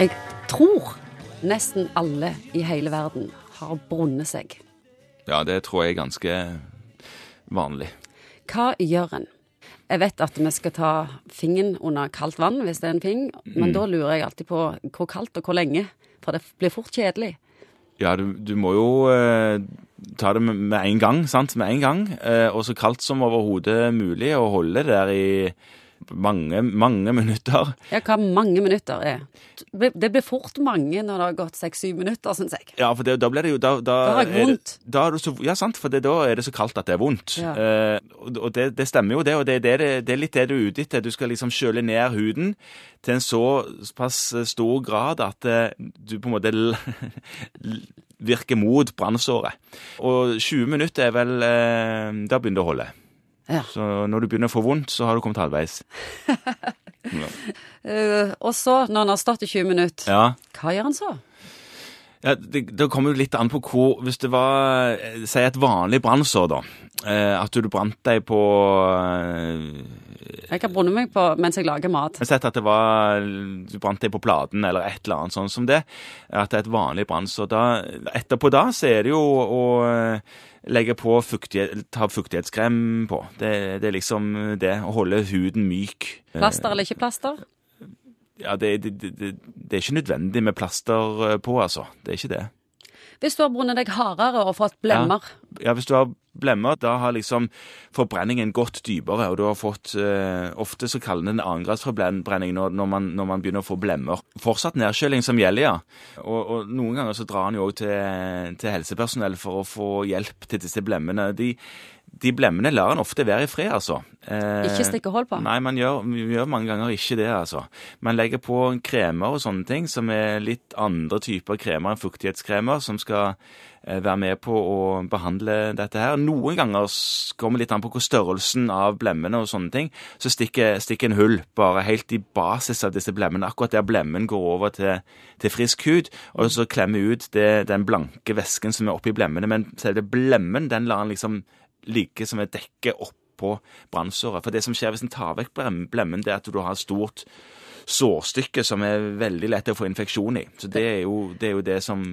Jeg tror nesten alle i hele verden har brunnet seg. Ja, det tror jeg er ganske vanlig. Hva gjør en? Jeg vet at vi skal ta fingeren under kaldt vann hvis det er en fing, men da lurer jeg alltid på hvor kaldt og hvor lenge. For det blir fort kjedelig. Ja, du, du må jo eh, ta det med, med en gang, sant? Med en gang. Eh, og så kaldt som overhodet mulig, og holde det der i mange, mange minutter. Ja, hva mange minutter er. Det blir fort mange når det har gått seks-syv minutter, syns jeg. Ja, for det, da blir det jo Da, da, Da har jeg er det- vondt. Da er det så, ja, sant, for det, da er det så kaldt at det er vondt. Ja. Eh, og det, det stemmer jo, det. Og det, er litt det du er ute etter. Du skal liksom kjøle ned huden til en såpass stor grad at eh, du på en måte virker mot brannsåret. Og 20 minutter er vel eh, Da begynner det å holde. Ja. Så når du begynner å få vondt, så har du kommet halvveis. Eh, og så, når han har stått i 20 minutter, Ja. hva gjør han så? Ja, det, det kommer jo litt an på hvor Hvis det var, eh, si et vanlig brannsår, da. Eh, at du brant deg på eh, Jeg kan brunne meg på mens jeg lager mat. Har sett at det var Du brant deg på platen eller et eller annet sånt som det. At det er et vanlig brannsår. Da, etterpå da så er det jo å eh, legge på fuktighet, ta fuktighetskrem på. Det, det er liksom det. Å holde huden myk. Plaster eller ikke plaster? Ja, det, det, det, er ikke nødvendig med plaster på, altså. Det er ikke det. Hvis du har brunnet deg hardere og fått blemmer, Ja, hvis du har blemmer, da har liksom forbrenningen gått dypere, og du har fått eh, Ofte så kaller den annengradsforbrenning når, når, man, når man begynner å få blemmer. Fortsatt nedkjøling som gjelder, ja. Og, og noen ganger så drar han jo òg til, til helsepersonell for å få hjelp til disse blemmene. De, de blemmene lar en ofte være i fred, altså. Eh, ikke stikke hull på. Nei, man gjør, gjør mange ganger ikke det, altså. Man legger på kremer og sånne ting som er litt andre typer kremer enn fuktighetskremer, som skal eh, være med på å behandle dette her. Noen ganger kommer litt an på hvor størrelsen av blemmene og sånne ting, så stikker, stikker en hull bare helt i basis av disse blemmene, akkurat der blemmen går over til, til frisk hud, og så klemmer ut det, den blanke væsken som er oppi blemmene, men selve blemmen, den lar han liksom ligge som et dekke oppå brannsåret. For det som skjer hvis en tar vekk blemmen, det er at du har stort sårstykke som er veldig lett å få infeksjon i. Så det er jo det, er jo det som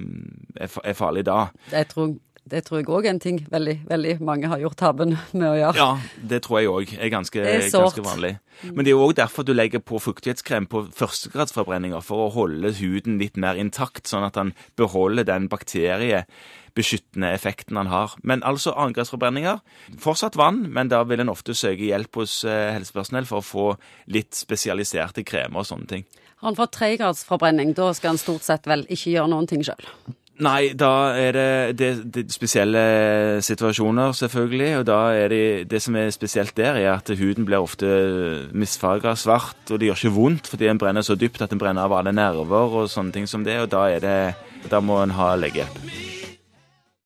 er farlig da. Jeg tror, det tror jeg òg er en ting veldig, veldig mange har gjort tabben med å gjøre. Ja, det tror jeg òg er ganske, er ganske vanlig. Men det er jo òg derfor du legger på fuktighetskrem på førstegradsforbrenninger, for å holde huden litt mer intakt, sånn at han beholder den bakteriebeskyttende effekten han har. Men altså annengradsforbrenninger, fortsatt vann, men da vil en ofte søke hjelp hos eh, helsepersonell for å få litt spesialiserte kremer og sånne ting. Har han fått tregradsforbrenning, da skal han stort sett vel ikke gjøre noen ting sjøl. Nei, da er det, det, det spesielle situasjoner, selvfølgelig. Og da er det, det som er spesielt der, er at huden blir ofte misfarga svart, og det gjør ikke vondt fordi den brenner så dypt at den brenner av alle nerver og sånne ting som det, og da er det Da må en ha legehjelp.